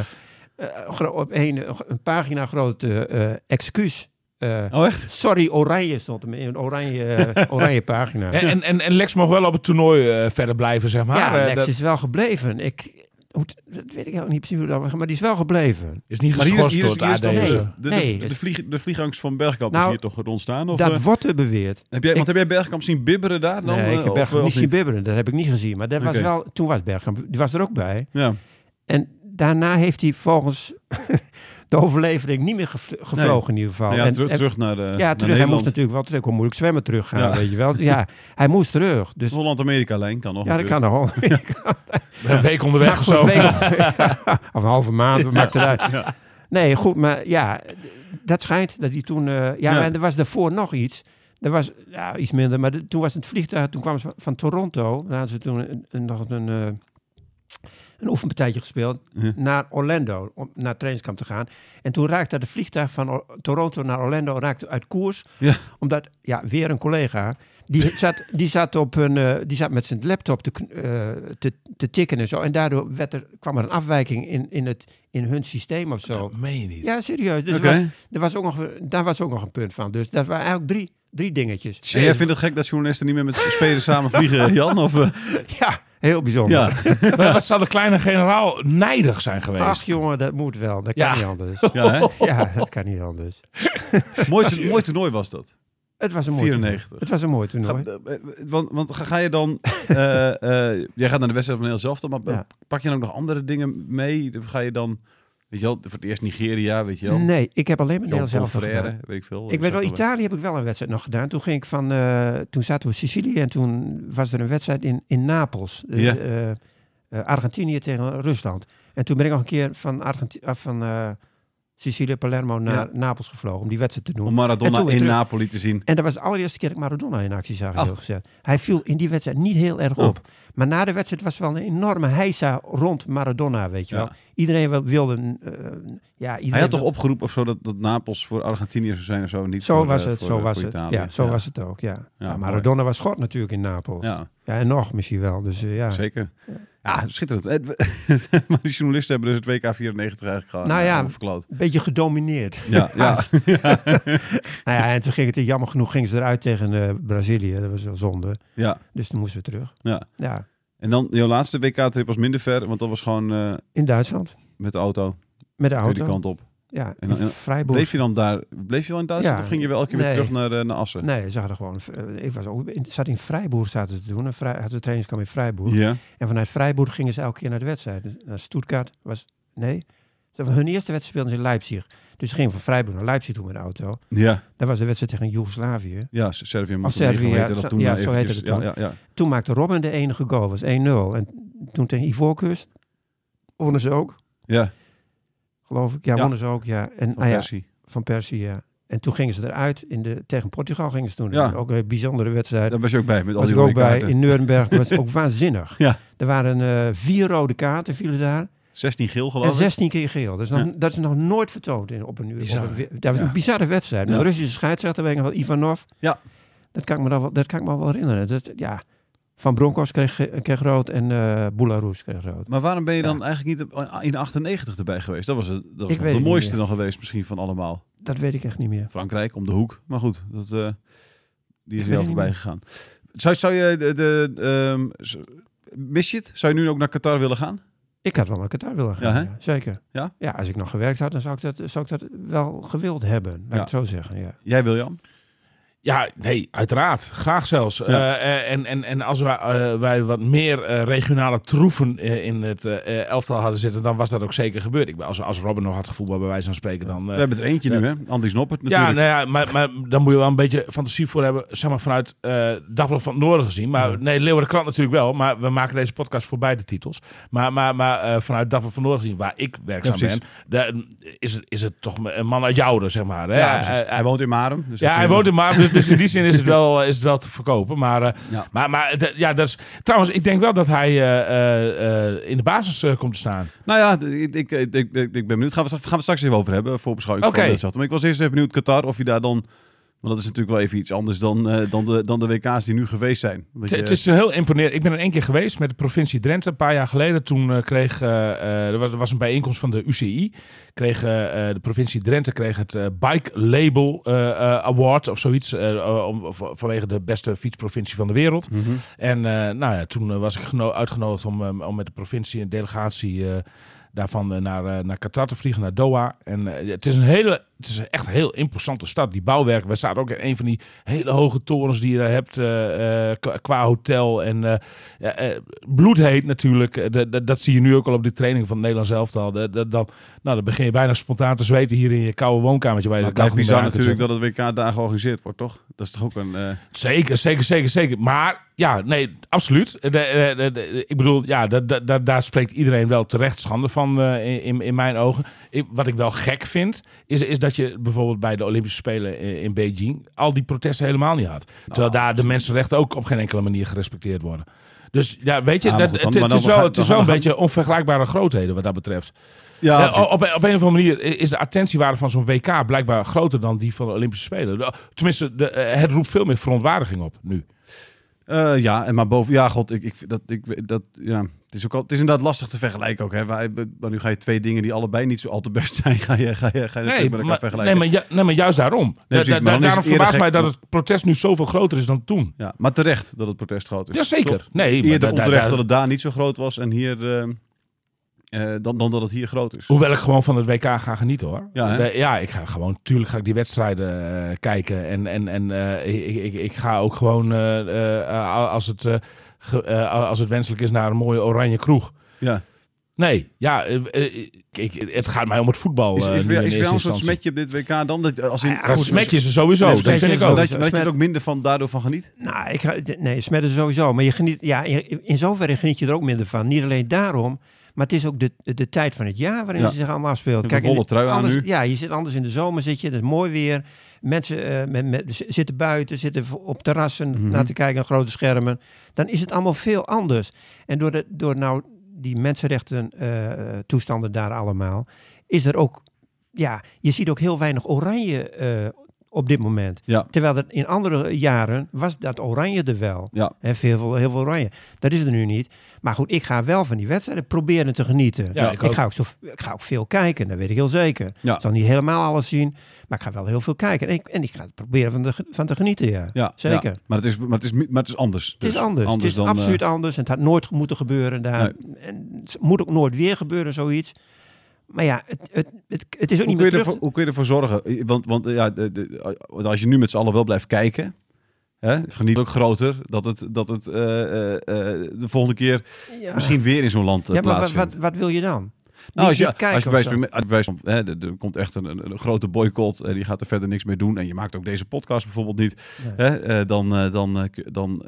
eh, op een, een pagina grote eh excuus. Eh, Oh, echt? Sorry, oranje stond er in een oranje, eh, oranje pagina. En, en, en, Lex mag wel op het toernooi eh, verder blijven, zeg maar. ja, Lex dat is wel gebleven. Ik, hoe, dat weet ik ook niet precies hoe dat was, maar die is wel gebleven. is niet Maar hier is, geschorst hier is, door hier is. Nee. de, de, Nee, de, vlieg, de vliegangst van Bergkamp Nou, is hier toch ontstaan? Of, dat wordt er beweerd. heb jij, ik- want heb jij Bergkamp zien bibberen daar dan? nee, ik heb of, Bergkamp niet of zien bibberen, dat heb ik niet gezien. Maar dat was wel, toen was Bergkamp, die was er ook bij. Ja. En daarna heeft hij volgens de overlevering niet meer gevl- gevlogen in ieder geval. Ja, en, terug, en- terug naar de ja, terug. Hij moest natuurlijk wel terug. Hoe moeilijk zwemmen teruggaan, Ja. weet je wel. Ja, hij moest terug. Dus Holland-Amerika-lijn kan nog ja, dat kan nog. Een week onderweg of zo. Een week- of een halve maand, wat maakt het uit. Nee, goed, maar ja, dat schijnt dat hij toen... eh, ja, Ja. en er was daarvoor nog iets. Er was ja, iets minder, maar de- toen was het vliegtuig... Toen kwamen ze van, van Toronto. Daar hadden ze toen een, een- nog een, eh, een oefenpartijtje gespeeld. Ja. Naar Orlando, om naar het trainingskamp te gaan. En toen raakte het vliegtuig van Or- Toronto naar Orlando raakte uit koers. Ja. Omdat, ja, weer een collega... Die zat, die zat, op een, eh, die zat met zijn laptop te, eh, te, te tikken en zo. En daardoor werd er, kwam er een afwijking in, in, het, in hun systeem of zo. Dat meen je niet. Ja, serieus. Dus er was, er was ook nog, daar was ook nog een punt van. Dus dat waren eigenlijk drie, drie dingetjes. En jij vindt het gek dat journalisten niet meer met spelers samen vliegen, Jan? Of, eh, Ja, heel bijzonder. ja. Maar wat zou de kleine generaal nijdig zijn geweest? Ach jongen, dat moet wel. Dat kan Ja. niet anders. ja hè? Ja, dat kan niet anders. mooi, to- mooi toernooi was dat. Het was een mooi 94. toernooi. Het was een mooi toernooi. Ga- eh, want, want ga, je dan... eh, eh, jij gaat naar de wedstrijd van heel zelf, maar Ja. pak je dan ook nog andere dingen mee? Ga je dan... Weet je wel, voor het eerst Nigeria, weet je wel? Nee, ik heb alleen maar Nederland zelf gedaan. weet ik veel. Ik weet wel. Italië heb ik wel een wedstrijd nog gedaan. Toen ging ik van, eh, toen zaten we op Sicilië en toen was er een wedstrijd in, in Napels. Eh, Ja. eh, Argentinië tegen Rusland. En toen ben ik nog een keer van, Argenti- eh, van Sicilië, Palermo naar Ja. Napels gevlogen om die wedstrijd te doen. Om Maradona in terug. Napoli te zien. En dat was de allereerste keer dat ik Maradona in actie zag, Oh. heel gezegd. Hij viel in die wedstrijd niet heel erg Oh. op. Maar na de wedstrijd was er wel een enorme heisa rond Maradona, weet je Ja. wel. Iedereen wilde... eh, ja, iedereen Hij had toch opgeroepen of zo dat, dat Napels voor Argentinië zou zijn of zo? Niet Zo voor, was het, voor, zo was het. Italië. Ja, zo was het ook, ja. Ja, mooi. Maradona was schot natuurlijk in Napels. Ja, Ja, en nog misschien wel. Dus eh, ja. zeker. Ja, schitterend. Eh, maar die journalisten hebben dus het WK 94 eigenlijk gewoon Nou ja. verkloot. Een beetje gedomineerd. Ja, ja. Nou ja, en toen ging het, jammer genoeg, gingen ze eruit tegen Brazilië. Dat was wel zonde. ja, Dus toen moesten we terug. ja. Ja, En dan, jouw laatste WK-trip was minder ver, want dat was gewoon eh, in Duitsland. met de auto, Met de weer die auto. kant op. Ja, En dan- Freiburg. Bleef je dan daar, bleef je wel in Duitsland Ja. of ging je wel elke keer weer terug naar, eh, naar Assen? Nee, ze hadden gewoon... eh, ik was ook, in, zat in Freiburg zaten ze te doen. En Vrij, hadden ze trainingskamp in Freiburg. Ja, En vanuit Freiburg gingen ze elke keer naar de wedstrijd. Dus Naar Stuttgart was... Nee. Ze- Hun eerste wedstrijd speelden ze in Leipzig. Dus ze gingen van Freiburg naar Leipzig toe met de auto. ja, Dat was de wedstrijd tegen Joegoslavië. ja, Servië Of Servië, ja, dat zo- toen ja, maar zo heette het toen. Ja, ja, ja. Toen maakte Robin de enige goal. was 1-0. En toen tegen Ivoorkust wonnen ze ook, ja, geloof ik. Ja, wonnen ze ook, ja. En, van ah ja, Persie. van Persie, ja. En toen gingen ze eruit. In de, tegen Portugal gingen ze toen. Ja. Ook een bijzondere wedstrijd. Daar was je ook bij, met al was die ik ook bij in Nuremberg. Dat was ook waanzinnig. Ja. Er waren eh, vier rode kaarten vielen daar. 16 geel geloof ik. 16 keer geel. Dat is nog, Ja. dat is nog nooit vertoond in, op een uur. Bizar, dat was Ja. een bizarre wedstrijd. Een Russische scheidsrechter, nog wel, Ivanov. Ja. Dat kan ik me, dan wel, dat kan ik me wel herinneren. Dat, ja. Van Broncos kreeg, kreeg rood en Boularus kreeg rood. Maar waarom ben je dan Ja. eigenlijk niet in 98 erbij geweest? Dat was, het, dat was nog de mooiste dan geweest misschien van allemaal. Dat weet ik echt niet meer. Frankrijk, om de hoek. Maar goed, dat, eh, die is wel voorbij meer. gegaan. Zou, zou je de... de ehm, mis je het? Zou je nu ook naar Qatar willen gaan? Ik had wel naar Qatar willen gaan. Ja, hè? ja, zeker. Ja? Ja, als ik nog gewerkt had, dan zou ik dat, zou ik dat wel gewild hebben. Laat ik het zo zeggen, ja. Jij wil, Jan? Ja, nee, uiteraard. Graag zelfs. Ja. Eh, eh, en, en, en als wij, eh, wij wat meer regionale troeven in het elftal hadden zitten, dan was dat ook zeker gebeurd. Ik, ben- als, als Robin nog had gevoetbald, bij wijze van spreken, dan... We hebben er eentje ja. nu, hè? Andries Noppert ja, natuurlijk. nou ja maar, maar dan moet je wel een beetje fantasie voor hebben, zeg maar vanuit Dagblad van het Noorden gezien. Maar nee, Leeuwarden Krant natuurlijk wel, maar we maken deze podcast voor beide titels. Maar, maar, maar vanuit Dagblad van het Noorden gezien, waar ik werkzaam Ja, ben, daar is, het, is het toch een man uit Jouden, zeg maar. Hè? Ja, Hij- hij- woont in Marum. Dus ja, hij woont in Marum, dus, dus in die zin is het wel, is het wel te verkopen. Maar, eh, Ja. maar, maar d- ja, dat is, trouwens, ik denk wel dat hij eh, eh, eh, in de basis eh, komt te staan. Nou ja, ik, ik, ik, ben benieuwd. Gaan we, gaan we straks even over hebben, voor beschouwing van. Maar ik was eerst even benieuwd, Qatar, of je daar dan... Want dat is natuurlijk wel even iets anders dan, eh, dan, de, dan de WK's die nu geweest zijn. Het, je- het is heel imponerend. Ik ben er één keer geweest met de provincie Drenthe, een paar jaar geleden. Toen eh, kreeg, eh, er, was, er was een bijeenkomst van de UCI. Kreeg, de provincie Drenthe kreeg het Bike Label Award of zoiets. om, vanwege de beste fietsprovincie van de wereld. Mhm. En nou ja, toen was ik geno- uitgenodigd om, om met de provincie een delegatie daarvan eh, naar, eh, naar Qatar te vliegen, naar Doha. En eh, het is een hele, het is echt een heel imposante stad. Die bouwwerken, we staan ook in een van die hele hoge torens die je daar hebt qua- hotel. En eh, bloedheet natuurlijk. Dat- dat- dat zie je nu ook al op die training van het Nederlands elftal. Dat- dat- Dan, nou, dan begin je bijna spontaan te zweten hier in je koude woonkamertje. Waar je Maar de het bizar natuurlijk dat het WK daar georganiseerd wordt, toch? Dat is toch ook een... Zeker, zeker, zeker, zeker. Maar ja, nee, absoluut. De, de, de- de- ik bedoel, ja, da- da- da- daar spreekt iedereen wel terecht schande van eh, in, in mijn ogen. Ik- wat ik wel gek vind, is, is dat je bijvoorbeeld bij de Olympische Spelen in, in Beijing al die protesten helemaal niet had. Terwijl daar de mensenrechten ook op geen enkele manier gerespecteerd worden. Dus ja, weet je, Ja, maar dat, goed, het, is wel, het is wel een beetje onvergelijkbare grootheden wat dat betreft. ja, Ja, precies. op, op een of andere manier is de attentiewaarde van zo'n WK blijkbaar groter dan die van de Olympische Spelen. Tenminste, de, eh, het roept veel meer verontwaardiging op nu. Eh, ja, en maar boven, ja, god, ik, ik, dat, ik, dat, ja, het is ook al, het is inderdaad lastig te vergelijken ook, hè. Wij, maar nu ga je twee dingen die allebei niet zo al te best zijn, ga je, ga je, ga je natuurlijk Nee met elkaar maar, vergelijken. nee, maar, ju- nee, maar juist daarom. Da- precies, da- daarom verbaast mij dat het protest nu zoveel groter is dan toen. Ja, maar terecht dat het protest groot is. Jazeker. Nee, maar Eerder onterecht da- dat het daar niet zo groot was en hier, eh, eh, dan, dan dat het hier groot is. Hoewel ik gewoon van het WK ga genieten hoor. Ja, hè? De- ja ik ga gewoon, tuurlijk ga ik die wedstrijden eh, kijken. En, en, en eh, ik, ik, ik ga ook gewoon, eh, eh, als, het, eh, ge- eh, als het wenselijk is, naar een mooie oranje kroeg. Ja. Nee, ja, eh, eh, ik, het gaat mij om het voetbal. Is, eh, is, in is er wel een soort smetje op dit WK dan? Dat, als in, Ja, goed, smetje is er sowieso, Nee, dat vind ik ook. dat, je, dat je Smet- er ook minder van, daardoor van geniet? Nou, ik ga, nee, smetten sowieso. Maar je geniet, ja, in, in zoverre geniet je er ook minder van. Niet alleen daarom, maar het is ook de, de tijd van het jaar waarin Ja. het zich allemaal afspeelt. In volle trui aan anders, nu. Ja, je zit anders in de zomer, zit je, dat is mooi weer. Mensen eh, met, zitten buiten, zitten op terrassen Mhm. naar te kijken grote schermen. Dan is het allemaal veel anders. En door, de, door nou die mensenrechten eh, toestanden daar allemaal, is er ook, ja, je ziet ook heel weinig oranje eh, op dit moment. Ja. Terwijl dat in andere jaren was dat oranje er wel. Ja. En veel, veel, heel veel oranje. Dat is er nu niet. Maar goed, ik ga wel van die wedstrijden proberen te genieten. Ja, ik ga ook zo, ik ga ook veel kijken, dat weet ik heel zeker. Ja. Ik zal niet helemaal alles zien, maar ik ga wel heel veel kijken. En ik, en ik ga er proberen van, de, van te genieten, ja. Ja, Zeker. ja. Maar, het is, maar, het is, maar het is anders. Het is Dus anders. het is dan, absoluut eh, anders. En het had nooit moeten gebeuren daar. En het moet ook nooit weer gebeuren, zoiets. Maar ja, het, het, het, het is ook hoe, niet meer terug. ervoor, hoe kun je ervoor zorgen? Want, want ja, de, als je nu met z'n allen wel blijft kijken, hè, het geniet ook groter dat het, dat het eh, eh, eh, de volgende keer Ja. misschien weer in zo'n land eh, Ja, maar wat, wat, wil je dan? Nou, als je, als je bij bij hè, er, er komt echt een, een, een grote boycott, en die gaat er verder niks mee doen. En je maakt ook deze podcast bijvoorbeeld niet. Nee. Hè, dan, dan, dan,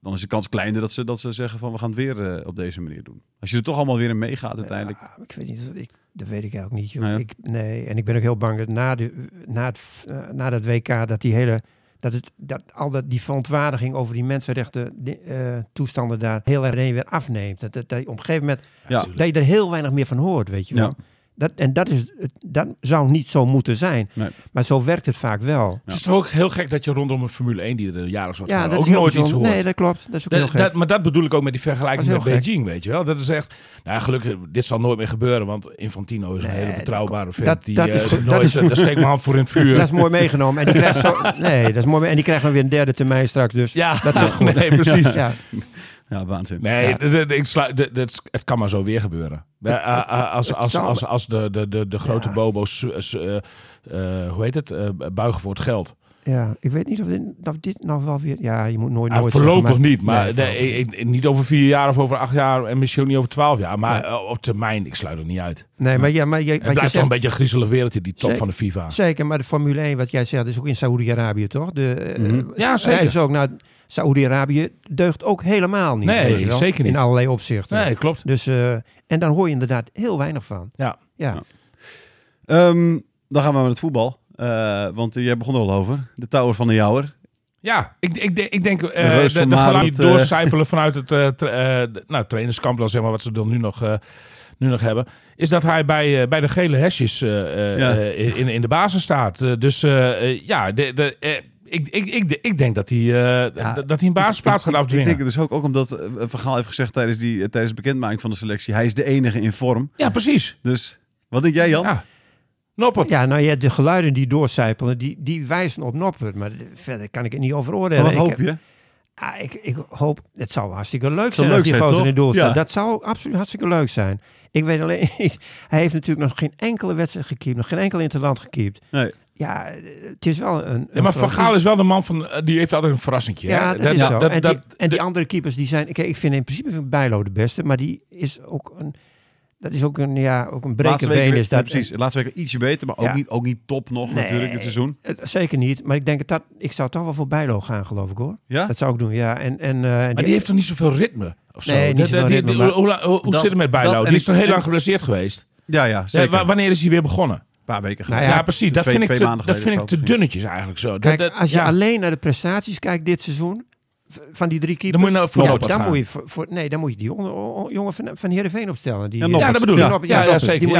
dan is de kans kleiner dat ze, dat ze zeggen van we gaan het weer eh, op deze manier doen. Als je er toch allemaal weer in meegaat uiteindelijk. Ja, ik weet niet, ik, dat weet ik eigenlijk niet. Joh. Nou ja. ik, nee, en ik ben ook heel bang dat na, de, na, het, eh, na dat WK dat die hele. Dat, het, dat al dat, die verontwaardiging over die mensenrechten eh, toestanden daar heel erg weer afneemt. Dat, dat, dat je op een gegeven moment Ja. dat je er heel weinig meer van hoort, weet je wel. Ja. Dat, en dat, is, dat zou niet zo moeten zijn. Nee. Maar zo werkt het vaak wel. Het is toch ook heel gek dat je rondom een Formule 1 die er jaarlijks wordt Ja, gehouden, dat is ook nooit iets hoort. Nee, dat klopt. Dat is ook Dat- heel gek. dat, maar dat bedoel ik ook met die vergelijking met gek. Beijing, weet je wel. Dat is echt, nou gelukkig, dit zal nooit meer gebeuren, want Infantino is een Nee, hele betrouwbare vent. dat- die, dat eh, is goed. nooit, Dat is- daar steekt mijn hand voor in het vuur. dat is mooi meegenomen. En die krijgt zo, nee, dat is mooi. mee- En die krijgt dan weer een derde termijn straks. Dus ja, dat is goed. nee, precies. Ja. Ja, waanzin. Nee, ik sluit- het kan maar zo weer gebeuren. Ja, eh, eh, Als, het als, zal- als, als de, de, de, de grote Ja. bobo's, eh, eh, hoe heet het, eh, buigen voor het geld. Ja, ik weet niet of dit, of dit nou wel weer... Ja, je moet nooit Ah, nooit voorlopig zeggen, maar- niet, maar niet over vier jaar of over acht jaar en misschien ook niet over twaalf jaar. Maar eh, op termijn, ik sluit het niet uit. Nee, maar, ja, maar je, Het blijft wel zegt, een beetje een griezelig wereldje, die top van de FIFA. Zeker, maar de Formule 1, wat jij zegt, is ook in Saoedi-Arabië, toch? De, eh, Mhm. Ja, zeker. Is ook, nou, Saoedi-Arabië deugt ook helemaal niet. Nee, zeker niet. In allerlei opzichten. Nee, klopt. Dus, eh, en dan hoor je inderdaad heel weinig van. Ja. Ja, Ja. Ehm, dan gaan we met het voetbal. Eh, want jij begon er al over. De Tower van de Jouwer. Ja, ik, ik, denk- ik denk eh reus de, Marend, die eh. doorcijpelen vanuit het tra- nou, trainerskamp, dan zeg maar wat ze dan nu nog, eh, nu nog hebben, is dat hij bij, bij de gele hesjes eh, eh, Ja. eh, in, in de basis staat. Dus ja, de, de, ik, ik, ik, ik denk dat hij, eh, Ja, dat hij een basisplaats gaat afdwingen. ik denk het dus ook, ook omdat uh, Vergaal heeft gezegd tijdens, die, eh, tijdens de bekendmaking van de selectie, hij is de enige in vorm. ja, precies. Dus wat denk jij Jan? Ja. Noppert. ja nou ja, de geluiden die doorcijpelen, die, die wijzen op Noppert. Maar de- verder kan ik het niet over oordelen. Wat Ik hoop heb- je? Ah, ik, ik hoop, het zou hartstikke leuk Zou zijn leuk als die zijn, gozer toch? in het doel staat. Ja. Dat zou absoluut hartstikke leuk zijn. Ik weet alleen niet, hij heeft natuurlijk nog geen enkele wedstrijd gekiept, nog geen enkel interland gekiept. Nee. Ja, het is wel een... Ja, maar Van Gaal is wel de man van, eh, die heeft altijd een verrassingje. Ja, dat, is zo. dat- en, dat- die, en die andere keepers die zijn... Kijk, ik vind in principe vind Bijlo de beste, maar die is ook een... Dat is ook een, ja, ook een brekenbeen. Is dat, precies. Laatste week ietsje beter, maar ook, Ja. niet, ook niet top nog Nee. natuurlijk dit seizoen. Zeker niet, maar ik denk dat ik zou toch wel voor Bijlo gaan, geloof ik hoor. Ja? Dat zou ik doen, ja. En, en, eh, Maar die heeft toch niet zoveel ritme? Of zo? Nee, niet zoveel die- ritme, die- maar- hoe hoe, hoe Dat- zit het met Bijlo? Die is toch heel lang geblesseerd geweest? Ja, ja, zeker. wa- wanneer is hij weer begonnen? Een paar weken Nou geleden. Ja, precies. Dat twee- vind ik twee te, maanden dat vind ik te dunnetjes eigenlijk zo. Dat- Kijk, dat- als je ja. alleen naar de prestaties kijkt dit seizoen, van die drie keepers... Dan moet je nou voor ja, Noppert dan gaan. moet je voor, voor- Nee, dan moet je die jongen, jongen van, van Heerenveen opstellen. Die, Ja, dat bedoel ik. Ja, Ja, ja, zeker. Die,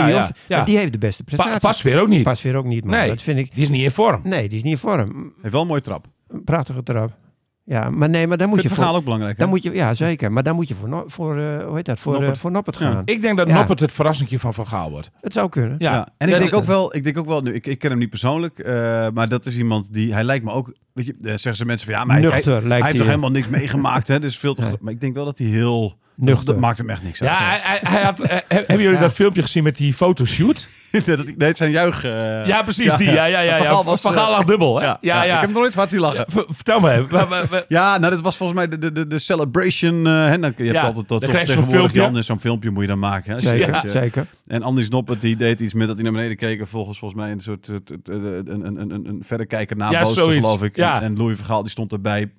Ja, die heeft de beste Pa- prestaties. Pas weer ook niet. Pas weer ook niet, man. Nee. Dat vind ik... Die is niet in vorm. Nee, die is niet in vorm. Heeft wel een mooie trap. Een prachtige trap. Ja, maar nee, maar dan moet je voor... ook belangrijk. Dan moet je, ja, zeker. Maar dan moet je voor, voor eh, hoe heet dat? Voor, Noppert. eh, voor Noppert Ja. gaan. Ik denk dat Ja. Noppert het verrassingje van Van Gaal wordt. Het zou kunnen. Ja. Ja. En ik denk ook wel, ik denk ook wel, nu, ik, ik ken hem niet persoonlijk, eh, maar dat is iemand die, hij lijkt me ook, weet je, zeggen ze mensen van ja, maar hij, hij, Nuchter hij hij. heeft toch helemaal niks meegemaakt, hè? Dus veel te, maar ik denk wel dat hij heel, Nuchter. dat maakt hem echt niks uit. Ja, hij, hij, hij had, eh, hebben jullie dat filmpje gezien met die fotoshoot? nee, dat, nee, het zijn juich. eh, Ja, precies die. Ja, ja, ja. Van ja. Gaal was, Van Gaal eh, lag dubbel. Hè? Ja, Ja, ja. Ik heb nog nooit hard zien lachen. Vertel me Ja, nou, dat was volgens mij de, de, de, de celebration. eh, hè, dan, je hebt Ja, altijd dan dat toch tegenwoordig filmpje. Jan, en zo'n filmpje moet je dan maken. Hè, Zeker, je- zeker. En Andy Noppert die deed iets met dat hij naar beneden keek. En volgens, volgens mij een soort het- het- een, een, een, een, een verrekijker geloof ik. Ja. En, en Louis Vergaal die stond erbij.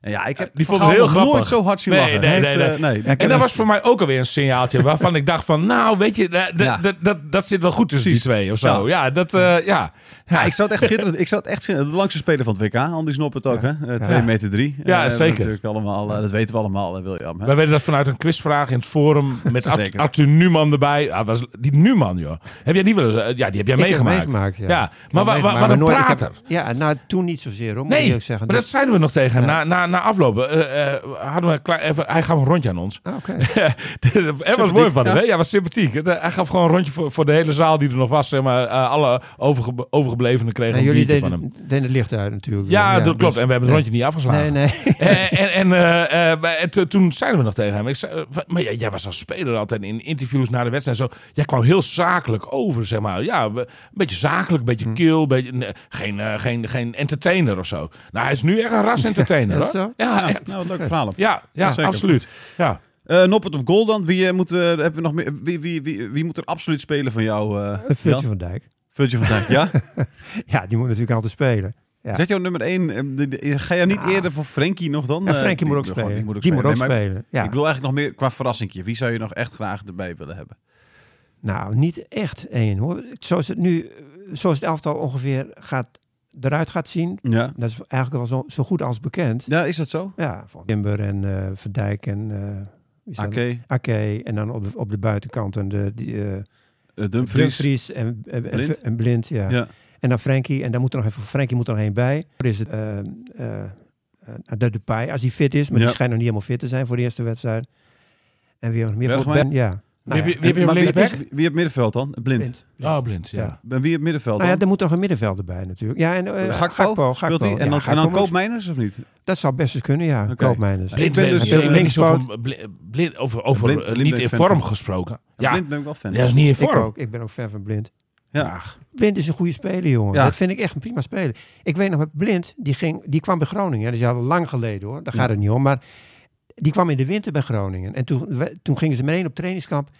En ja, ik heb Die vond het heel grappig. nooit zo hard zien Nee, lachen. nee, nee, heeft, nee. eh, nee. Ja, En dat was voor mij ook alweer een signaaltje waarvan ik dacht van, nou, weet je, dat, Ja. dat, dat, dat zit wel goed tussen Precies. die twee of zo. Ja, dat, eh, ja. Ja, ja. ik zou het echt schitterend. Ik zou het echt schitterend. De langste speler van het WK, Andy Snoppert ook, hè? Eh, 2 Ja. meter 3. Ja, zeker. Natuurlijk allemaal, eh, dat weten we allemaal, eh, William. Hè? Wij weten dat vanuit een quizvraag in het forum met Art-. Arthur Numan erbij. Ah, was, die Numan, joh. Heb jij die wel eens? eh, Ja, die heb jij meegemaakt. meegemaakt, ja. Ja, maar wa- wa- Maar wat een prater. Ja, nou toen niet zozeer hoor, moet Nee, ik eerlijk zeggen. maar dat zeiden we nog tegen hem. Ja. Na, na, aflopen eh, eh, hadden we een klein, even, hij gaf een rondje aan ons. Ah, Oké. dus, dat was mooi van hem, hè? Ja, was sympathiek. Eh, Hij gaf gewoon een rondje voor, voor de hele zaal die er nog was. Zeg maar, eh, alle overge, overgeblevenen kregen En een jullie van hem. deden, deden het licht uit natuurlijk. Ja, dat klopt. dus- En we hebben het rondje niet afgeslagen. Nee, nee. Eh, en en eh, eh, toen zeiden we nog tegen hem. Ik zei, eh, maar jij was als speler altijd in interviews na de wedstrijd. en Zo. Jij kwam heel zakelijk over, zeg maar. Ja, een beetje zakelijk, een Hm. beetje kil. een Beetje, geen, eh, geen, geen entertainer of zo. Nou, hij is nu echt een ras-entertainer. Zo? Ja, Ja, echt. nou, leuke verhalen. Ja, ja, zeker. absoluut. Ja. Eh, Noppert op goal dan. Wie, eh, moet, eh, hebben we nog meer, wie, wie, wie, wie moet er absoluut spelen van jou? eh Virtue Jan? van Dijk. Virtue van Dijk, ja? Ja, die moet natuurlijk altijd spelen. Ja. Zet jouw nummer 1. Ga je niet Ah. eerder voor Frenkie nog dan? En Eh, Frenkie moet ook spelen. Die moet ook die moet ook Nee, spelen. Ja. Ik bedoel eigenlijk nog meer qua verrassingje. Wie zou je nog echt graag erbij willen hebben? Nou, niet echt één hoor. Zoals het nu, zoals het elftal ongeveer gaat, eruit gaat zien. Ja. Dat is eigenlijk wel zo, zo goed als bekend. Ja, is dat zo? Ja, van Timber en eh Van Dijk en... eh, dat? Ake, Ake. En dan op de, op de buitenkant en de, die, eh uh, Dumfries. Dumfries en, Blind. en Blind. Ja. Ja. En dan Frenkie. En dan moet er nog even, Frenkie moet er nog één bij. Dan is het eh, eh, eh, de Depay, als hij fit is. Maar Ja. die schijnt nog niet helemaal fit te zijn voor de eerste wedstrijd. En wie nog meer voor? Ben? Ja. Nou Wie ja, heb je- wie op middenveld dan? Blind. Blind. Oh, blind, ja. Ja. En Wie op middenveld Nou ja, dan? er moet nog een middenvelder bij natuurlijk. Ja, en uh, Gakpo? Speelt hij? En dan, en dan Koopmeiners of niet? Dat zou best eens kunnen, ja. Oké. Koopmeiners. Blind, ben dus, eh, Blind, over, over Blind- eh, Blind niet ik in vorm van. gesproken. Ja. Ja, Blind ben ik wel fan. ja, is niet in Ik vorm. ook. Ik ben ook fan van Blind. Ja. Blind is een goede speler, jongen. Ja. Dat vind ik echt een prima speler. Ik weet nog met Blind, die, ging, die kwam bij Groningen. Dat is al lang geleden hoor, daar gaat Ja. het niet om. Maar die kwam in de winter bij Groningen. En toen, toen gingen ze meteen op trainingskamp.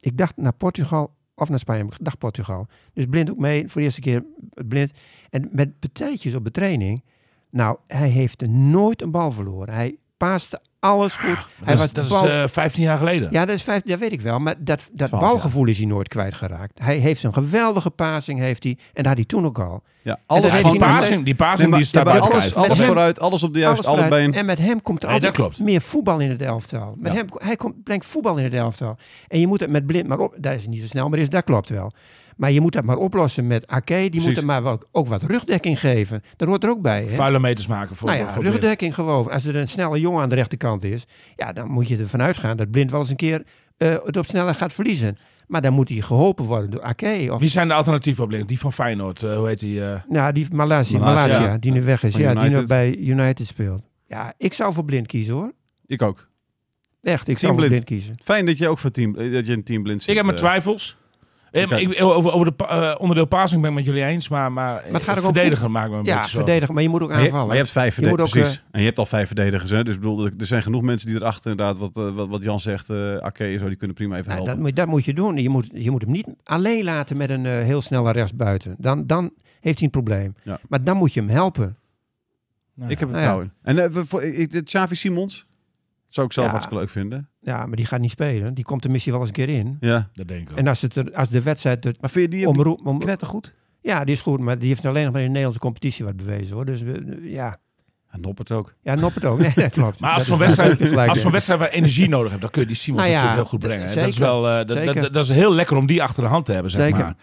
Ik dacht naar Portugal of naar Spanje. Ik dacht Portugal. Dus Blind ook mee, voor de eerste keer Blind. En met partijtjes op de training. Nou, hij heeft nooit een bal verloren. Hij paaste alles goed. hij dat is, was dat is bal- eh, 15 jaar geleden. ja, dat, is vijf, dat weet ik wel. Maar dat, dat 12 balgevoel is hij nooit kwijtgeraakt. Hij heeft een geweldige passing, heeft hij. En dat had hij toen ook al. Ja, alles heeft die passing, die passing Nee, maar- die staat alles, alles vooruit, alles op de juiste, vooruit. En met hem komt er Nee, altijd meer voetbal in het elftal. Met Ja. hem, hij komt, brengt voetbal in het elftal. En je moet het met blind maar op. Dat is niet zo snel, maar is, dat klopt wel. Maar je moet dat maar oplossen met Ake. Die moet Precies. er maar wel, ook wat rugdekking geven. Dat hoort er ook bij. Hè? Vuile meters maken voor, nou ja, voor Blind. rugdekking gewoon. Als er een snelle jongen aan de rechterkant is, ja, dan moet je ervan uitgaan dat blind wel eens een keer eh, het op snelheid gaat verliezen. Maar dan moet hij geholpen worden door Ake. Of Wie zijn de alternatieven op Blind? Die van Feyenoord, eh, hoe heet die? eh? Nou, die Malaysia, Malaysia. Die nu weg is. Van Ja, die nu bij United speelt. Ja, ik zou voor blind kiezen hoor. Ik ook. Echt, ik Team zou voor Blind. blind kiezen. Fijn dat je ook voor team, dat je een team blind zit. Ik heb mijn twijfels. Eh, ik, over over de eh, onderdeel passing ben ik met jullie eens, maar, maar, Maar het gaat eh, ook om verdedigen maakt me een Ja, beetje maar je moet ook Maar je, aanvallen. maar je hebt vijf verdedigers, ook, precies. En je hebt al vijf verdedigers. Hè? Dus ik bedoel, er zijn genoeg mensen die erachter inderdaad, wat, eh, wat, wat Jan zegt, eh Ake en zo, die kunnen prima even Nou, helpen. dat, moet, dat moet je doen. Je moet, je moet hem niet alleen laten met een eh, heel snelle rechtsbuiten. Dan, dan heeft hij een probleem. Ja. Maar dan moet je hem helpen. Nou, ik heb er Nou ja. vertrouwen in. En eh, voor, ik, dit Xavi Simons zou ik zelf Ja. hartstikke leuk vinden. Ja, maar die gaat niet spelen. Die komt er misschien wel eens een keer in. Ja. Dat denk ik ook. En als, het er, als de wedstrijd er Maar vind je die om, omroep... Om, knettergoed? ja, die is goed. Maar die heeft alleen nog maar in de Nederlandse competitie wat bewezen. hoor. Dus ja. En Noppert ook. Ja, Noppert ook. Nee, dat klopt. Maar als zo'n wedstrijd, als zo'n wedstrijd waar energie nodig hebt, dan kun je die Simons Nou ja, natuurlijk heel goed brengen. dat, is wel, eh, dat, dat, Zeker. dat is heel lekker om die achter de hand te hebben, zeg Zeker. maar.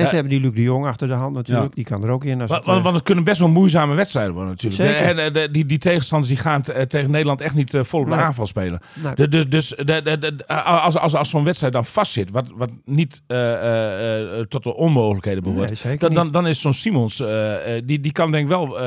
En Ja. ze hebben die Luc de Jong achter de hand natuurlijk. Ja. Die kan er ook in. Als Want, het, want, eh, want het kunnen best wel moeizame wedstrijden worden natuurlijk. Zeker. En, eh, de- die, die tegenstanders die gaan t- eh, tegen Nederland echt niet vol op de Nee. aanval spelen. De- dus dus de, de, de- als, als, als zo'n wedstrijd dan vastzit, wat, wat niet eh, eh, eh, tot de onmogelijkheden behoort, nee, dan, dan, is zo'n Simons, die, die kan denk ik wel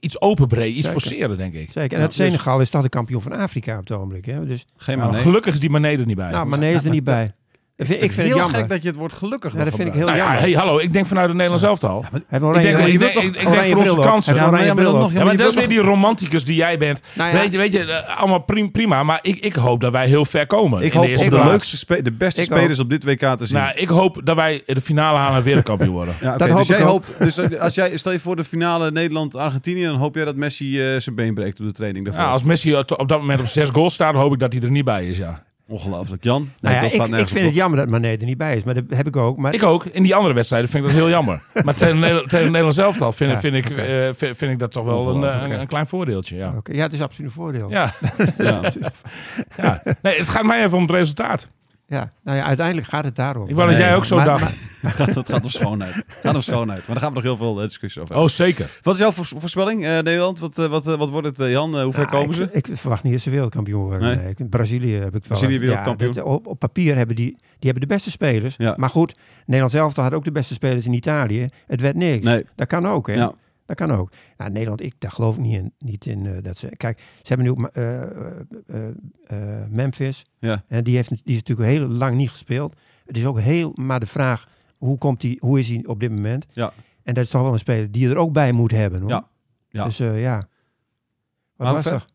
iets openbreken, iets Zeker. forceren, denk ik. Zeker. En het dus- Senegal is toch de kampioen van Afrika op het ogenblik. Hè? Dus, Geen nou. Gelukkig is die Mané er niet bij. nou, Mané is er niet bij. Ik vind, ik vind het heel jammer. gek dat je het woord gelukkig Ja, dat vind ik heel Nou ja, jammer. hey, hallo, ik denk vanuit het Nederlands elftal. Ik oranje, denk, je ik wilt denk, toch ik, ik denk oranje voor onze kansen. Oranje bril op. nog- Ja, maar dat is weer die romanticus die jij bent. Nou ja. Weet je, weet je eh, allemaal prim- prima. Maar ik, ik hoop dat wij heel ver komen. Ik de hoop op de plaats. leukste, spe- de beste Ik spelers op dit WK te zien. Nou, ik hoop dat wij de finale halen en wereldkampioen worden. Ja, Dat dus hoop ik jij hoopt, dus eh, als jij, stel je voor de finale Nederland-Argentinië, dan hoop jij dat Messi eh, zijn been breekt op de training daarvoor. Ja, als Messi op dat moment op zes goals staat, dan hoop ik dat hij er niet bij is. Ja. Ongelooflijk. Jan? Nee, Nou ja, dat ik, ik vind het jammer dat Mané er niet bij is. Maar dat heb ik ook. Maar Ik ook. In die andere wedstrijden vind ik dat heel jammer. Maar tegen, Nederland- tegen het Nederlands elftal vind, Ja, vind, ik, eh, vind, vind ik dat toch wel een, Ongelooflijk, een, een klein voordeeltje. Ja. Oké, ja, het is absoluut een voordeel. Ja. Ja. ja. Nee, het gaat mij even om het resultaat. Ja, nou ja, uiteindelijk gaat het daarom. Ik wou dat Nee, jij ook zo maar- dacht. maar- Het gaat, het gaat om schoonheid. Gaat om schoonheid. Maar daar gaan we nog heel veel eh, discussies over hebben. Oh, zeker. Wat is jouw voors- voorspelling, eh, Nederland? Wat, eh, wat, wat wordt het, Jan? Hoe ver Nou, komen ik, ze? Ik verwacht niet dat ze wereldkampioen worden. Nee? Brazilië heb ik wel. Brazilië Ja, wereldkampioen. dit- op, op papier hebben die, die hebben de beste spelers. Ja. Maar goed, Nederland zelf had ook de beste spelers in Italië. Het werd niks. Nee. Dat kan ook, hè? Ja. Dat kan ook. Nou, Nederland, ik, daar geloof ik niet in. Niet in eh, dat ze, kijk, ze hebben nu ook ma- eh, eh, Memphis. Ja. En die, heeft, die is natuurlijk heel lang niet gespeeld. Het is ook heel, maar de vraag, hoe, komt die, hoe is hij op dit moment? Ja. En dat is toch wel een speler die je er ook bij moet hebben, hoor. Ja. Ja. Dus ja. Wat Maar dat?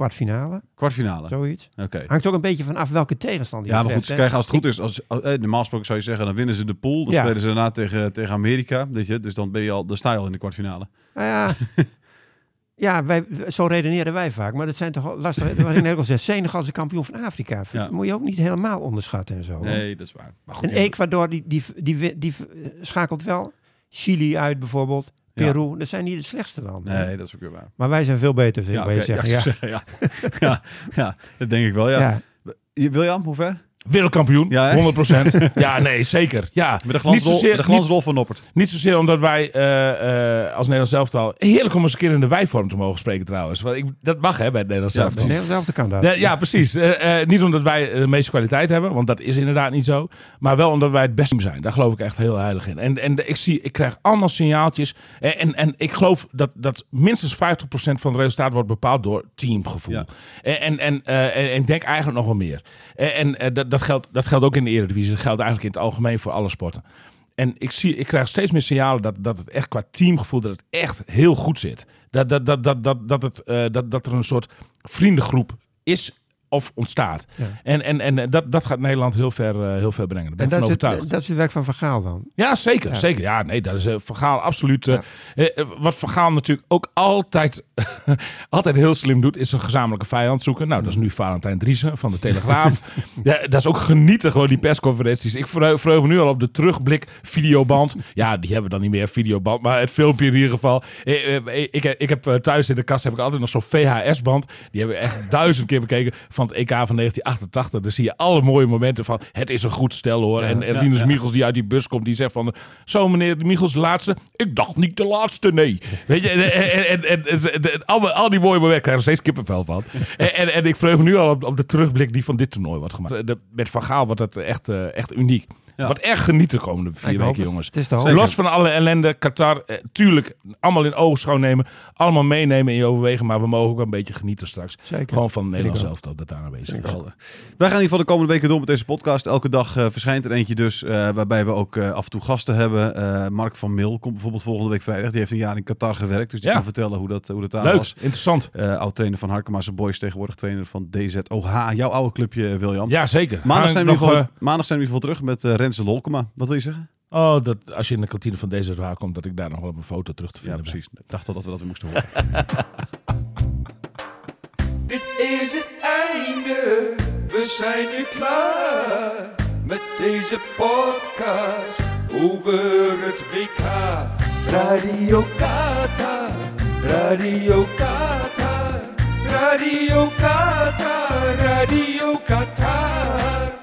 Kwartfinale, Kwartfinale. zoiets. Oké. Hangt ook een beetje van af welke tegenstander je Ja, maar goed, ze krijgen als het goed is, als, als- eh, normaal gesproken zou je zeggen, dan winnen ze de pool. Dan Ja. spelen ze daarna tegen, tegen Amerika. Weet je? Dus dan ben je al, dan sta je al in de kwartfinale. Nou ja, ja wij, zo redeneren wij vaak. Maar dat zijn toch lastig. Wat ik net al zei, Senegal is de kampioen van Afrika. Ja. Moet je ook niet helemaal onderschatten en zo. hoor. Nee, dat is waar. Maar goed, En Ecuador, die, die, die, die, die schakelt wel. Chili uit bijvoorbeeld. Ja. Peru, dat zijn niet de slechtste landen. Nee, dat is ook weer waar. Maar wij zijn veel beter, vind ik, Ja, wil je zeggen. ja, Ja, ja. ja, ja, dat denk ik wel, ja. Ja. William, hoe ver? Wereldkampioen, Ja, hè? 100%. ja, nee, zeker. Ja. Met de niet, glansrol, zozeer, met de niet, glansrol van Noppert. niet zozeer omdat wij eh, eh, als Nederlands elftal... Heerlijk om eens een keer in de wijvorm te mogen spreken trouwens. Want ik, dat mag hè, bij het Nederlands Ja, elftal. Nee, zelfde kan dat. Ja, ja, precies. Eh, eh, niet omdat wij de meeste kwaliteit hebben, want dat is inderdaad niet zo. Maar wel omdat wij het beste team zijn. Daar geloof ik echt heel heilig in. En, en ik, zie, ik krijg allemaal signaaltjes. En, en, en ik geloof dat, dat minstens 50% van het resultaat wordt bepaald door teamgevoel. Ja. En, en, en, en, denk eigenlijk nog wel meer. En, en eh, dat, geldt, dat geldt ook in de Eredivisie. Dat geldt eigenlijk in het algemeen voor alle sporten. en ik, zie, ik krijg steeds meer signalen dat, dat het echt qua teamgevoel dat het echt heel goed zit. Dat, dat, dat, dat, dat, dat, het, eh, dat, dat er een soort vriendengroep is of ontstaat. Ja. En, en, en dat, dat gaat Nederland heel ver, eh, heel ver brengen. Daar ben En ik van dat is, het, overtuigd. dat is het werk van Van Gaal dan. Ja, zeker. Ja. zeker. Ja, nee, dat is uh, Van Gaal absoluut. eh, Ja. eh, wat Van Gaal natuurlijk ook altijd, altijd heel slim doet, is een gezamenlijke vijand zoeken. Nou, dat is nu Valentijn Driessen van de Telegraaf. ja, dat is ook genieten, gewoon die persconferenties. Ik verheug, verheug me nu al op de terugblik videoband. Ja, die hebben we dan niet meer, videoband. Maar het filmpje in ieder geval. Eh, eh, ik, ik heb eh, thuis in de kast heb ik altijd nog zo'n VHS-band. Die hebben we echt duizend keer bekeken van het EK van 1988. Daar zie je alle mooie momenten van het is een goed stel hoor. en en ja. Michels die uit die bus komt, die zegt van... Zo meneer Michels, de laatste? Ik dacht niet de laatste, nee. Weet je, en, en, en, al, al die mooie momenten krijgen er steeds kippenvel van. en, en, en ik vreug me nu al op, op de terugblik die van dit toernooi wordt gemaakt. De, met Van Gaal wordt het echt, eh, echt uniek. Ja. Wat echt genieten de komende vier weken, jongens. Het is de hoop. Los van alle ellende, Qatar, eh, tuurlijk, allemaal in oogschouw nemen. Allemaal meenemen in je overwegen. Maar we mogen ook een beetje genieten straks. Zeker. Gewoon van Nederland zelf dat dat daar aanwezig is. Wij gaan in ieder geval de komende weken door met deze podcast. Elke dag eh, verschijnt er eentje dus, eh, waarbij we ook eh, af en toe gasten hebben. Mark van Mil komt bijvoorbeeld volgende week vrijdag. Die heeft een jaar in Qatar gewerkt, dus die Ja. kan vertellen hoe dat, hoe dat daar Leuk, was. interessant. Oud-trainer van Harkema's Boys, tegenwoordig trainer van DZOH. Jouw oude clubje, William. Ja, zeker. Maandag zijn, we nog, eh, maandag zijn we in ieder geval terug met Renze Lolkema. Wat wil je zeggen? Oh, dat als je in de kantine van deze raar komt, dat ik daar nog wel op een foto terug te Ja, vinden ben. precies. Ik dacht al dat we dat weer moesten horen. Dit is het einde, we zijn nu klaar met deze podcast over het WK. Radio Qatar, Radio Qatar, Radio Qatar, Radio Qatar.